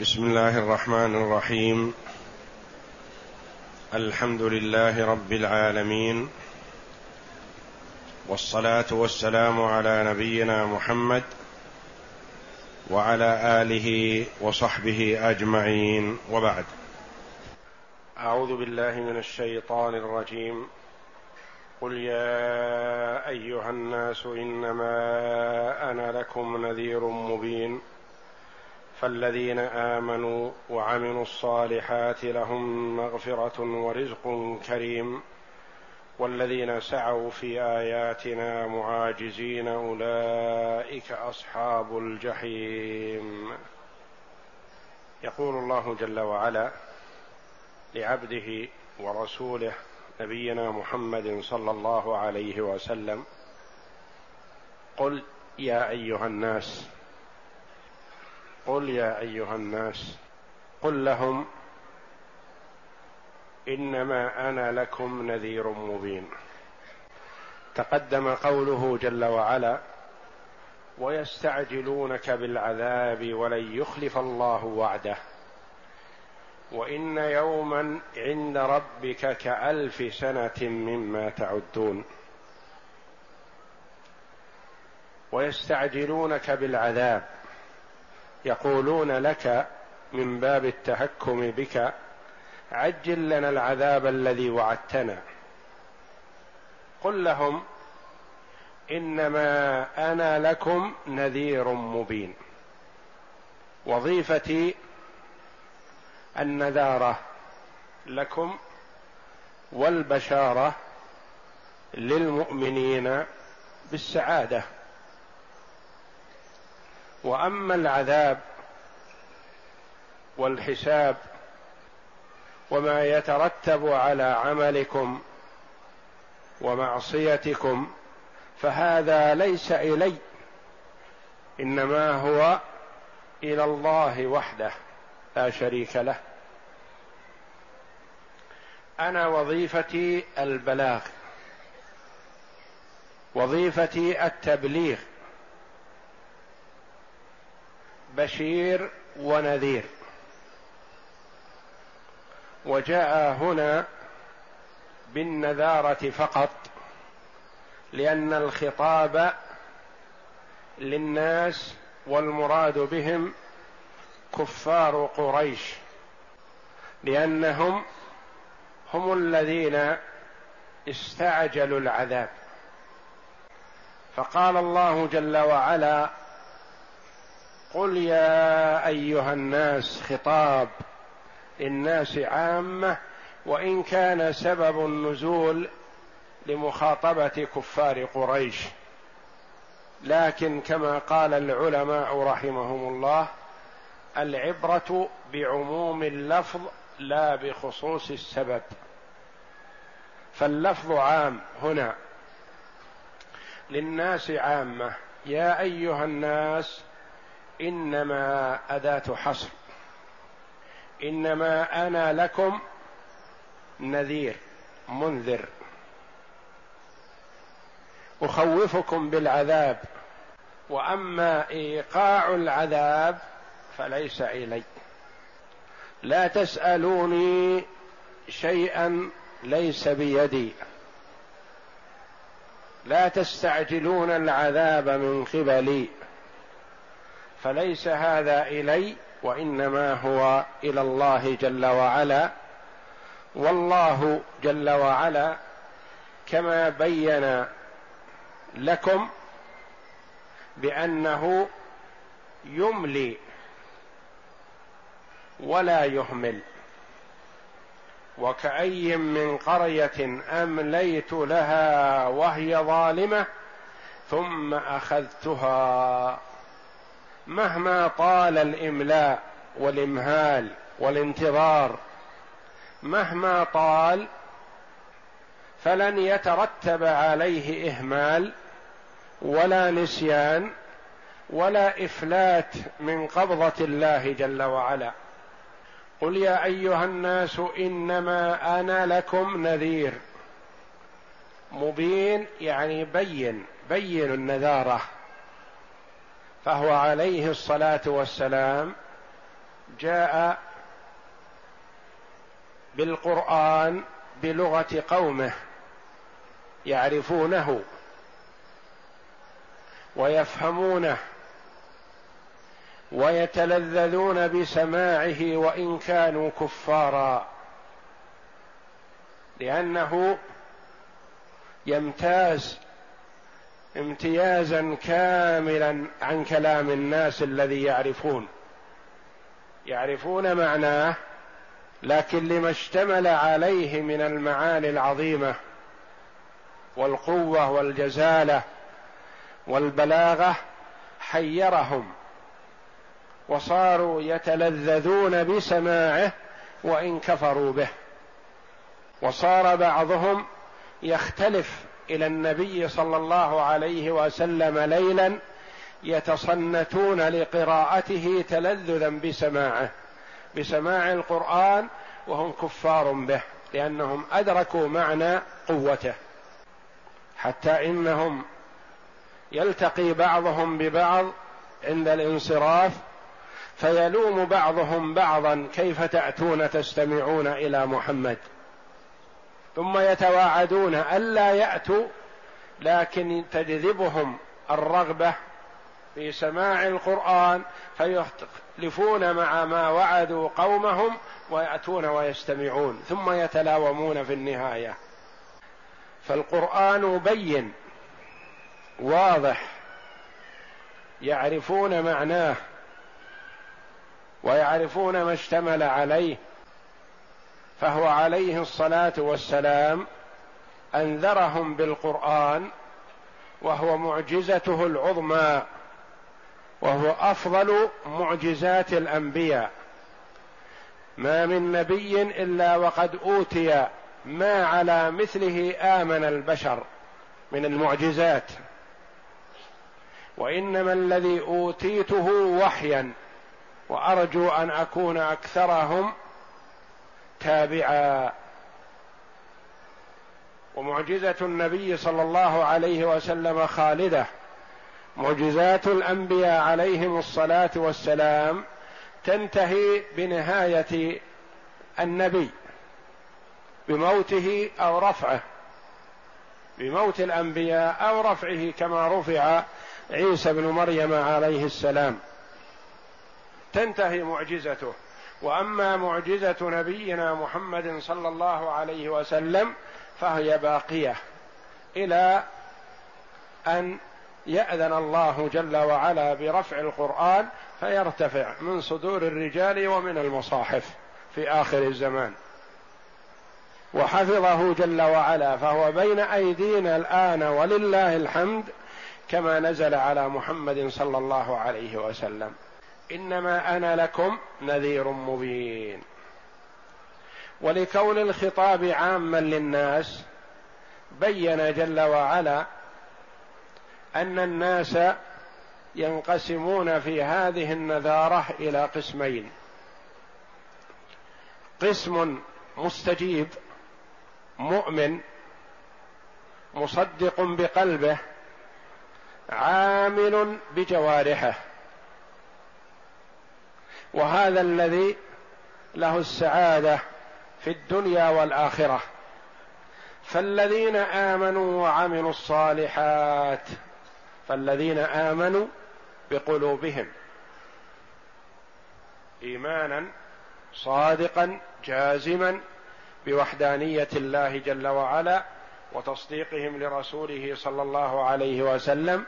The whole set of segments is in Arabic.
بسم الله الرحمن الرحيم. الحمد لله رب العالمين. والصلاة والسلام على نبينا محمد وعلى آله وصحبه أجمعين. وبعد. أعوذ بالله من الشيطان الرجيم. قل يا أيها الناس إنما أنا لكم نذير مبين. فالذين آمنوا وعملوا الصالحات لهم مغفرة ورزق كريم والذين سعوا في آياتنا معاجزين أولئك أصحاب الجحيم. يقول الله جل وعلا لعبده ورسوله نبينا محمد صلى الله عليه وسلم قل يا أيها الناس قل يا أيها الناس قل لهم إنما أنا لكم نذير مبين. تقدم قوله جل وعلا ويستعجلونك بالعذاب ولن يخلف الله وعده. وإن يوما عند ربك كألف سنة مما تعدون. ويستعجلونك بالعذاب. يقولون لك من باب التهكم بك عجل لنا العذاب الذي وعدتنا. قل لهم إنما أنا لكم نذير مبين. وظيفتي النذارة لكم والبشارة للمؤمنين بالسعادة. وأما العذاب والحساب وما يترتب على عملكم ومعصيتكم فهذا ليس إلي إنما هو إلى الله وحده لا شريك له. أنا وظيفتي البلاغ وظيفتي التبليغ. بشير ونذير. وجاء هنا بالنذارة فقط لأن الخطاب للناس والمراد بهم كفار قريش لأنهم هم الذين استعجلوا العذاب. فقال الله جل وعلا قل يا أيها الناس خطاب للناس عامة وإن كان سبب النزول لمخاطبة كفار قريش. لكن كما قال العلماء رحمهم الله العبرة بعموم اللفظ لا بخصوص السبب. فاللفظ عام هنا. للناس عامة يا أيها الناس إنما اداه حصر. إنما أنا لكم نذير منذر. أخوفكم بالعذاب وأما إيقاع العذاب فليس إلي. لا تسألوني شيئا ليس بيدي. لا تستعجلون العذاب من قبلي. فليس هذا إلي وإنما هو إلى الله جل وعلا. والله جل وعلا كما بين لكم بأنه يملي ولا يهمل. وكأي من قرية أمليت لها وهي ظالمة ثم أخذتها. مهما طال الإملاء والإمهال والانتظار مهما طال فلن يترتب عليه إهمال ولا نسيان ولا إفلات من قبضة الله جل وعلا. قل يا أيها الناس إنما أنا لكم نذير. مبين يعني بين بين النذارة. فهو عليه الصلاة والسلام جاء بالقرآن بلغة قومه يعرفونه ويفهمونه ويتلذذون بسماعه وإن كانوا كفارا لأنه يمتاز امتيازا كاملا عن كلام الناس الذي يعرفون. يعرفون معناه لكن لما اشتمل عليه من المعاني العظيمة والقوة والجزالة والبلاغة حيرهم وصاروا يتلذذون بسماعه وإن كفروا به. وصار بعضهم يختلف إلى النبي صلى الله عليه وسلم ليلا يتصنتون لقراءته تلذذا بسماعه بسماع القرآن وهم كفار به لأنهم أدركوا معنى قوته. حتى إنهم يلتقي بعضهم ببعض عند الانصراف فيلوم بعضهم بعضا كيف تأتون تستمعون إلى محمد. ثم يتواعدون ألا يأتوا لكن تجذبهم الرغبة في سماع القرآن فيختلفون مع ما وعدوا قومهم ويأتون ويستمعون ثم يتلاومون في النهاية. فالقرآن بين واضح يعرفون معناه ويعرفون ما اشتمل عليه. فهو عليه الصلاة والسلام أنذرهم بالقرآن وهو معجزته العظمى وهو أفضل معجزات الأنبياء. ما من نبي إلا وقد أوتي ما على مثله آمن البشر من المعجزات. وإنما الذي أوتيته وحيا وأرجو أن أكون أكثرهم تابعا ومعجزة النبي صلى الله عليه وسلم خالدة. معجزات الأنبياء عليهم الصلاة والسلام تنتهي بنهاية النبي بموته أو رفعه بموت الأنبياء أو رفعه كما رفع عيسى بن مريم عليه السلام. تنتهي معجزته. وأما معجزة نبينا محمد صلى الله عليه وسلم فهي باقية إلى أن يأذن الله جل وعلا برفع القرآن فيرتفع من صدور الرجال ومن المصاحف في آخر الزمان. وحفظه جل وعلا فهو بين أيدينا الآن ولله الحمد كما نزل على محمد صلى الله عليه وسلم. إنما أنا لكم نذير مبين. ولكون الخطاب عاما للناس بين جل وعلا أن الناس ينقسمون في هذه النذارة إلى قسمين. قسم مستجيب مؤمن مصدق بقلبه عامل بجوارحه. وهذا الذي له السعادة في الدنيا والآخرة. فالذين آمنوا وعملوا الصالحات فالذين آمنوا بقلوبهم إيمانا صادقا جازما بوحدانية الله جل وعلا وتصديقهم لرسوله صلى الله عليه وسلم.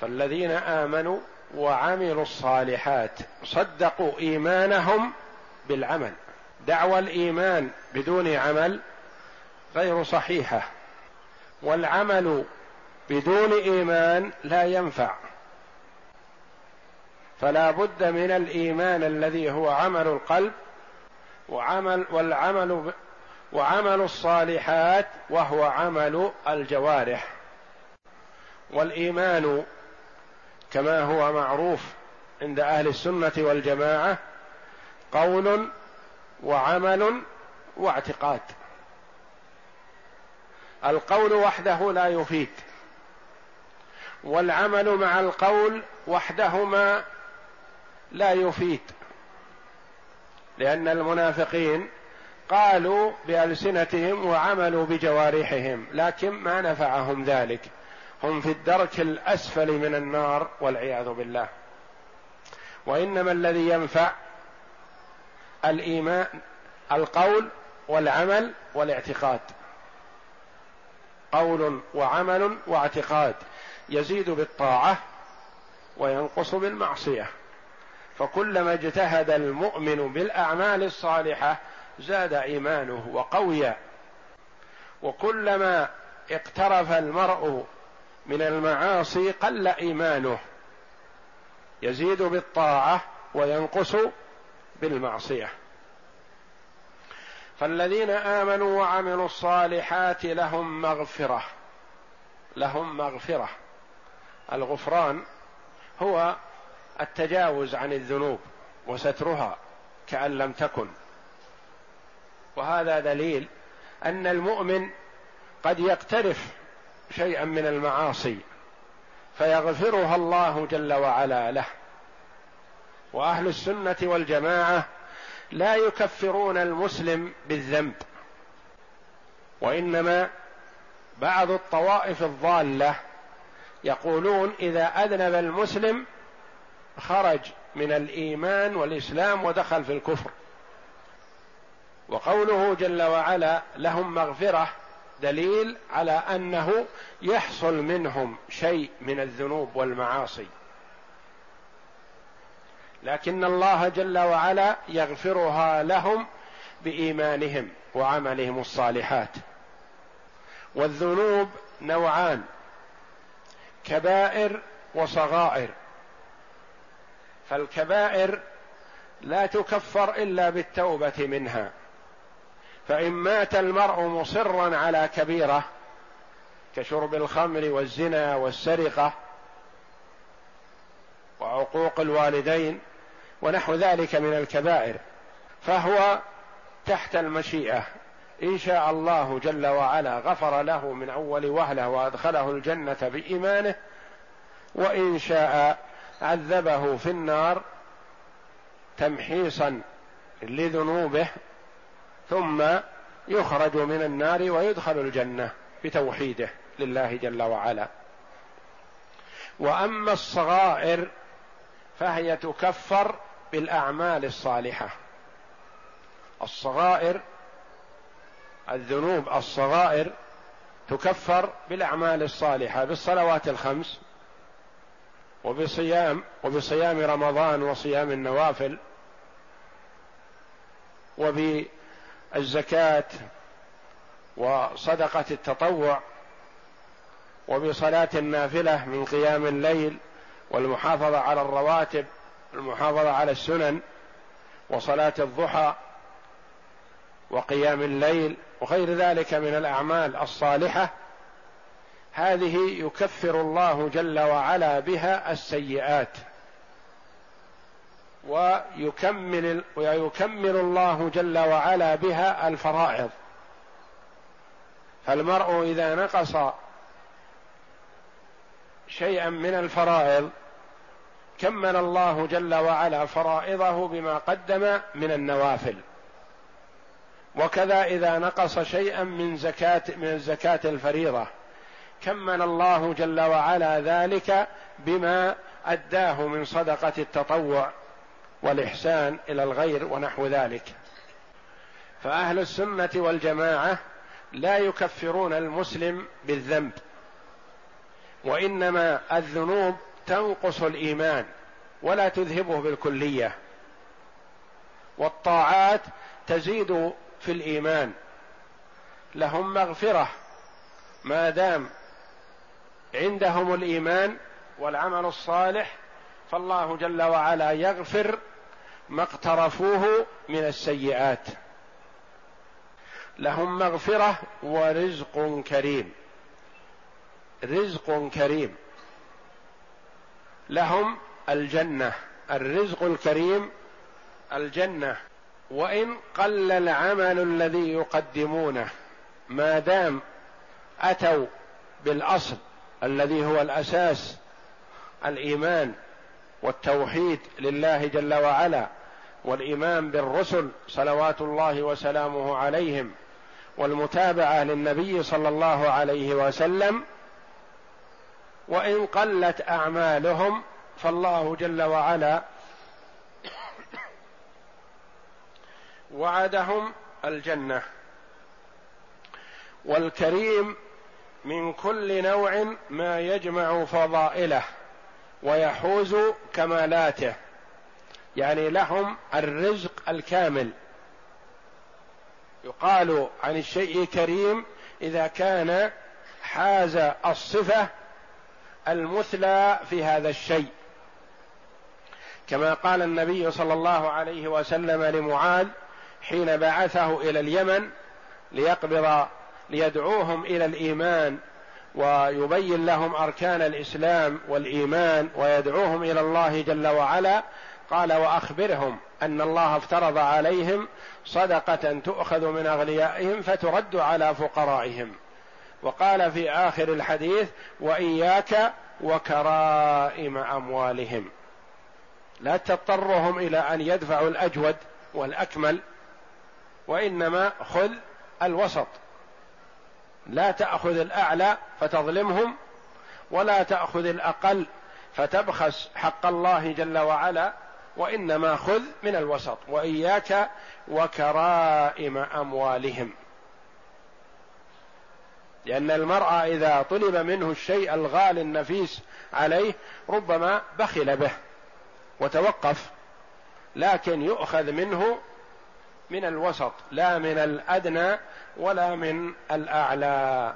فالذين آمنوا وعملوا الصالحات صدقوا إيمانهم بالعمل. دعوى الإيمان بدون عمل غير صحيحة والعمل بدون إيمان لا ينفع. فلا بد من الإيمان الذي هو عمل القلب وعمل والعمل وعمل الصالحات وهو عمل الجوارح. والإيمان كما هو معروف عند أهل السنة والجماعة قول وعمل واعتقاد. القول وحده لا يفيد. والعمل مع القول وحدهما لا يفيد. لأن المنافقين قالوا بألسنتهم وعملوا بجوارحهم لكن ما نفعهم ذلك. هم في الدرك الأسفل من النار والعياذ بالله. وإنما الذي ينفع الإيمان القول والعمل والاعتقاد. قول وعمل واعتقاد. يزيد بالطاعة وينقص بالمعصية. فكلما اجتهد المؤمن بالأعمال الصالحة زاد إيمانه وقوي وكلما اقترف المرء من المعاصي قل إيمانه. يزيد بالطاعة وينقص بالمعصية. فالذين آمنوا وعملوا الصالحات لهم مغفرة. لهم مغفرة. الغفران هو التجاوز عن الذنوب وسترها كأن لم تكن. وهذا دليل أن المؤمن قد يقترف شيئا من المعاصي فيغفرها الله جل وعلا له. وأهل السنة والجماعة لا يكفرون المسلم بالذنب وإنما بعض الطوائف الضالة يقولون إذا أذنب المسلم خرج من الإيمان والإسلام ودخل في الكفر. وقوله جل وعلا لهم مغفرة دليل على أنه يحصل منهم شيء من الذنوب والمعاصي. لكن الله جل وعلا يغفرها لهم بإيمانهم وعملهم الصالحات. والذنوب نوعان كبائر وصغائر. فالكبائر لا تكفر إلا بالتوبة منها. فإن مات المرء مصرا على كبيرة كشرب الخمر والزنا والسرقة وعقوق الوالدين ونحو ذلك من الكبائر فهو تحت المشيئة. إن شاء الله جل وعلا غفر له من أول وهلة وأدخله الجنة بإيمانه وإن شاء عذبه في النار تمحيصا لذنوبه ثم يخرج من النار ويدخل الجنة بتوحيده لله جل وعلا. وأما الصغائر فهي تكفر بالأعمال الصالحة. الصغائر الذنوب الصغائر تكفر بالأعمال الصالحة بالصلوات الخمس وبصيام وبصيام رمضان وصيام النوافل وبالزكاه وصدقة التطوع وبصلاة النافلة من قيام الليل والمحافظة على الرواتب المحافظة على السنن وصلاة الضحى وقيام الليل وغير ذلك من الأعمال الصالحة هذه يكفر الله جل وعلا بها السيئات. ويكمل ويكمل الله جل وعلا بها الفرائض. فالمرء إذا نقص شيئا من الفرائض كمل الله جل وعلا فرائضه بما قدم من النوافل. وكذا إذا نقص شيئا من زكاه من الزكاة الفريضة كمل الله جل وعلا ذلك بما أداه من صدقة التطوع. والإحسان إلى الغير ونحو ذلك. فأهل السنة والجماعة لا يكفرون المسلم بالذنب وإنما الذنوب تنقص الإيمان ولا تذهبه بالكلية والطاعات تزيد في الإيمان. لهم مغفرة ما دام عندهم الإيمان والعمل الصالح فالله جل وعلا يغفر ما اقترفوه من السيئات. لهم مغفرة ورزق كريم. رزق كريم. لهم الجنة. الرزق الكريم الجنة. وإن قل العمل الذي يقدمونه ما دام أتوا بالأصل الذي هو الأساس الإيمان والتوحيد لله جل وعلا والإيمان بالرسل صلوات الله وسلامه عليهم والمتابعة للنبي صلى الله عليه وسلم وإن قلت أعمالهم فالله جل وعلا وعدهم الجنة. والكريم من كل نوع ما يجمع فضائله. ويحوز كمالاته. يعني لهم الرزق الكامل. يقال عن الشيء كريم إذا كان حاز الصفة المثلى في هذا الشيء. كما قال النبي صلى الله عليه وسلم لمعاذ حين بعثه إلى اليمن ليقبض ليدعوهم إلى الإيمان. ويبين لهم أركان الإسلام والإيمان ويدعوهم إلى الله جل وعلا. قال وأخبرهم أن الله افترض عليهم صدقة تؤخذ من أغنيائهم فترد على فقرائهم. وقال في آخر الحديث وإياك وكرائم أموالهم. لا تضطرهم إلى أن يدفعوا الأجود والأكمل وإنما خذ الوسط. لا تأخذ الأعلى فتظلمهم ولا تأخذ الأقل فتبخس حق الله جل وعلا وإنما خذ من الوسط وإياك وكرائم أموالهم. لأن المرء إذا طلب منه الشيء الغالي النفيس عليه ربما بخل به وتوقف لكن يؤخذ منه من الوسط لا من الأدنى ولا من الأعلى.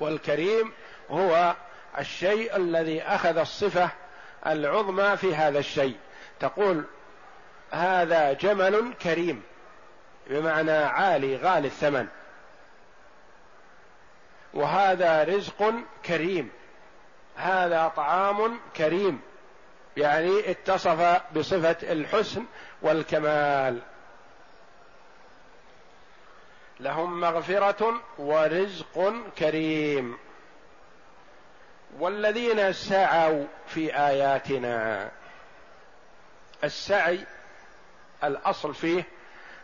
والكريم هو الشيء الذي أخذ الصفة العظمى في هذا الشيء. تقول هذا جمل كريم بمعنى عالي غالي الثمن. وهذا رزق كريم هذا طعام كريم. يعني اتصف بصفة الحسن والكمال. لهم مغفرة ورزق كريم. والذين سعوا في آياتنا السعي الأصل فيه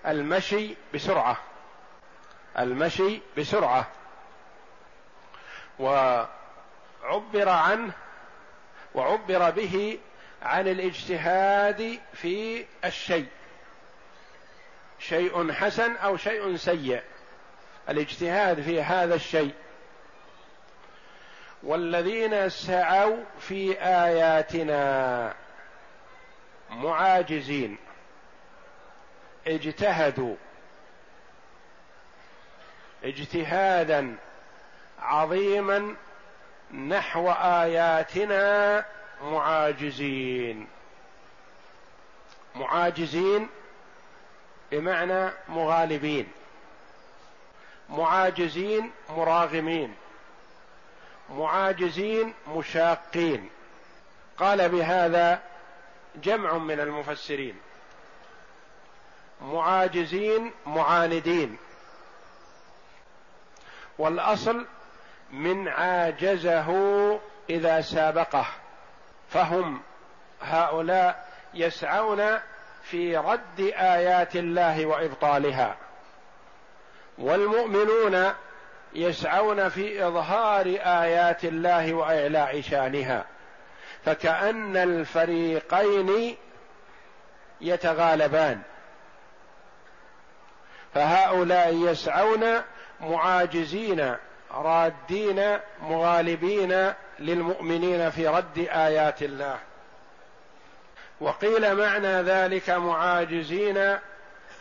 المشي بسرعة المشي بسرعة. وعبر عنه وعبر به عن الاجتهاد في الشيء. شيء حسن أو شيء سيء. الاجتهاد في هذا الشيء. والذين سعوا في آياتنا معاجزين. اجتهدوا. اجتهادا عظيما نحو آياتنا معاجزين. معاجزين بمعنى مغالبين معاجزين مراغمين معاجزين مشاقين. قال بهذا جمع من المفسرين معاجزين معاندين. والأصل من عاجزه إذا سابقه فهم هؤلاء يسعون في رد آيات الله وإبطالها. والمؤمنون يسعون في إظهار آيات الله وإعلاء شانها. فكأن الفريقين يتغالبان. فهؤلاء يسعون معاجزين رادين مغالبين للمؤمنين في رد آيات الله. وقيل معنى ذلك معاجزين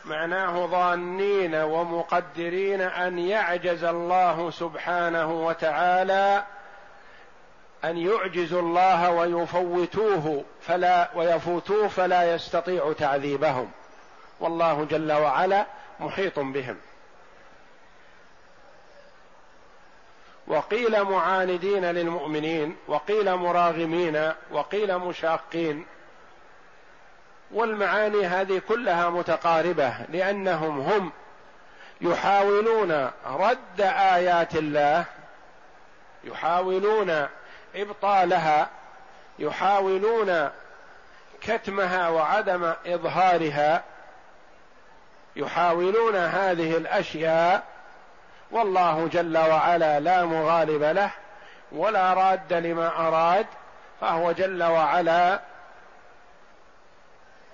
معناه ظانين ومقدرين أن يعجز الله سبحانه وتعالى أن يعجزوا الله ويفوتوه فلا ويفوتوه فلا يستطيع تعذيبهم. والله جل وعلا محيط بهم. وقيل معاندين للمؤمنين وقيل مراغمين وقيل مشاقين. والمعاني هذه كلها متقاربة لأنهم هم يحاولون رد آيات الله يحاولون إبطالها يحاولون كتمها وعدم إظهارها يحاولون هذه الأشياء والله جل وعلا لا مغالب له ولا راد لما أراد فهو جل وعلا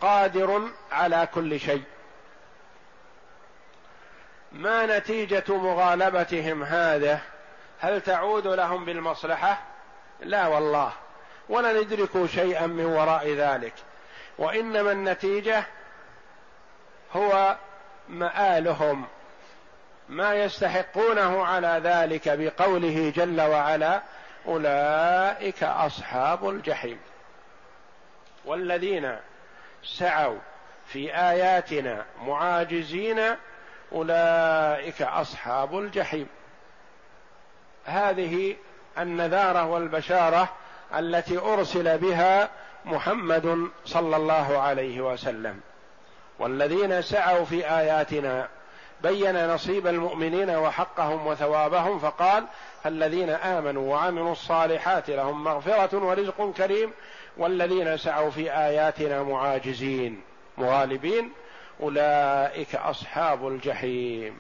قادر على كل شيء. ما نتيجة مغالبتهم هذا هل تعود لهم بالمصلحة؟ لا والله. ولا ندرك شيئا من وراء ذلك. وإنما النتيجة هو مآلهم. ما يستحقونه على ذلك بقوله جل وعلا أولئك أصحاب الجحيم. والذين سعوا في آياتنا معاجزين أولئك أصحاب الجحيم. هذه النذارة والبشارة التي أرسل بها محمد صلى الله عليه وسلم. والذين سعوا في آياتنا بين نصيب المؤمنين وحقهم وثوابهم فقال الذين آمنوا وعملوا الصالحات لهم مغفرة ورزق كريم والذين سعوا في آياتنا معاجزين مغالبين أولئك أصحاب الجحيم.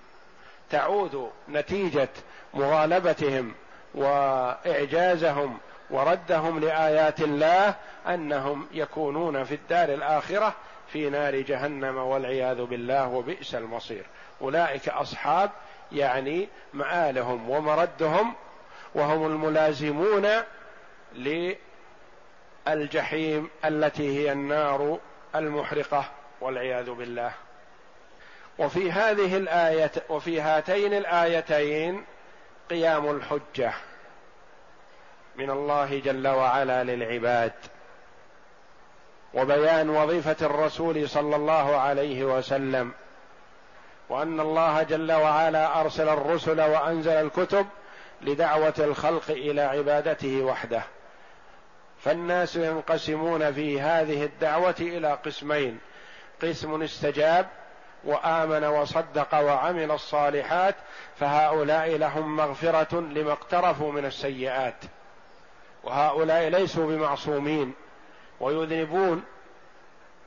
تعود نتيجة مغالبتهم وإعجازهم وردهم لآيات الله أنهم يكونون في الدار الآخرة في نار جهنم والعياذ بالله وبئس المصير. أولئك أصحاب يعني مآلهم ومردهم وهم الملازمون للجحيم التي هي النار المحرقة والعياذ بالله. وفي هذه الآية وفي هاتين الآيتين قيام الحجة من الله جل وعلا للعباد. وبيان وظيفة الرسول صلى الله عليه وسلم وأن الله جل وعلا أرسل الرسل وأنزل الكتب لدعوة الخلق إلى عبادته وحده. فالناس ينقسمون في هذه الدعوة إلى قسمين. قسم استجاب وآمن وصدق وعمل الصالحات فهؤلاء لهم مغفرة لما اقترفوا من السيئات. وهؤلاء ليسوا بمعصومين ويذنبون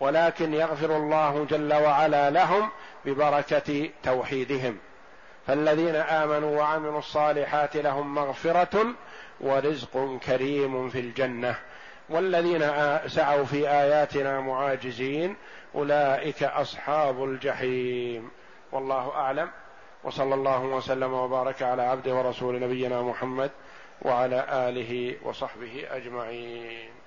ولكن يغفر الله جل وعلا لهم ببركة توحيدهم. فالذين آمنوا وعملوا الصالحات لهم مغفرة ورزق كريم في الجنة. والذين سعوا في آياتنا معاجزين أولئك أصحاب الجحيم. والله أعلم. وصلى الله وسلم وبارك على عبده ورسول نبينا محمد وعلى آله وصحبه أجمعين.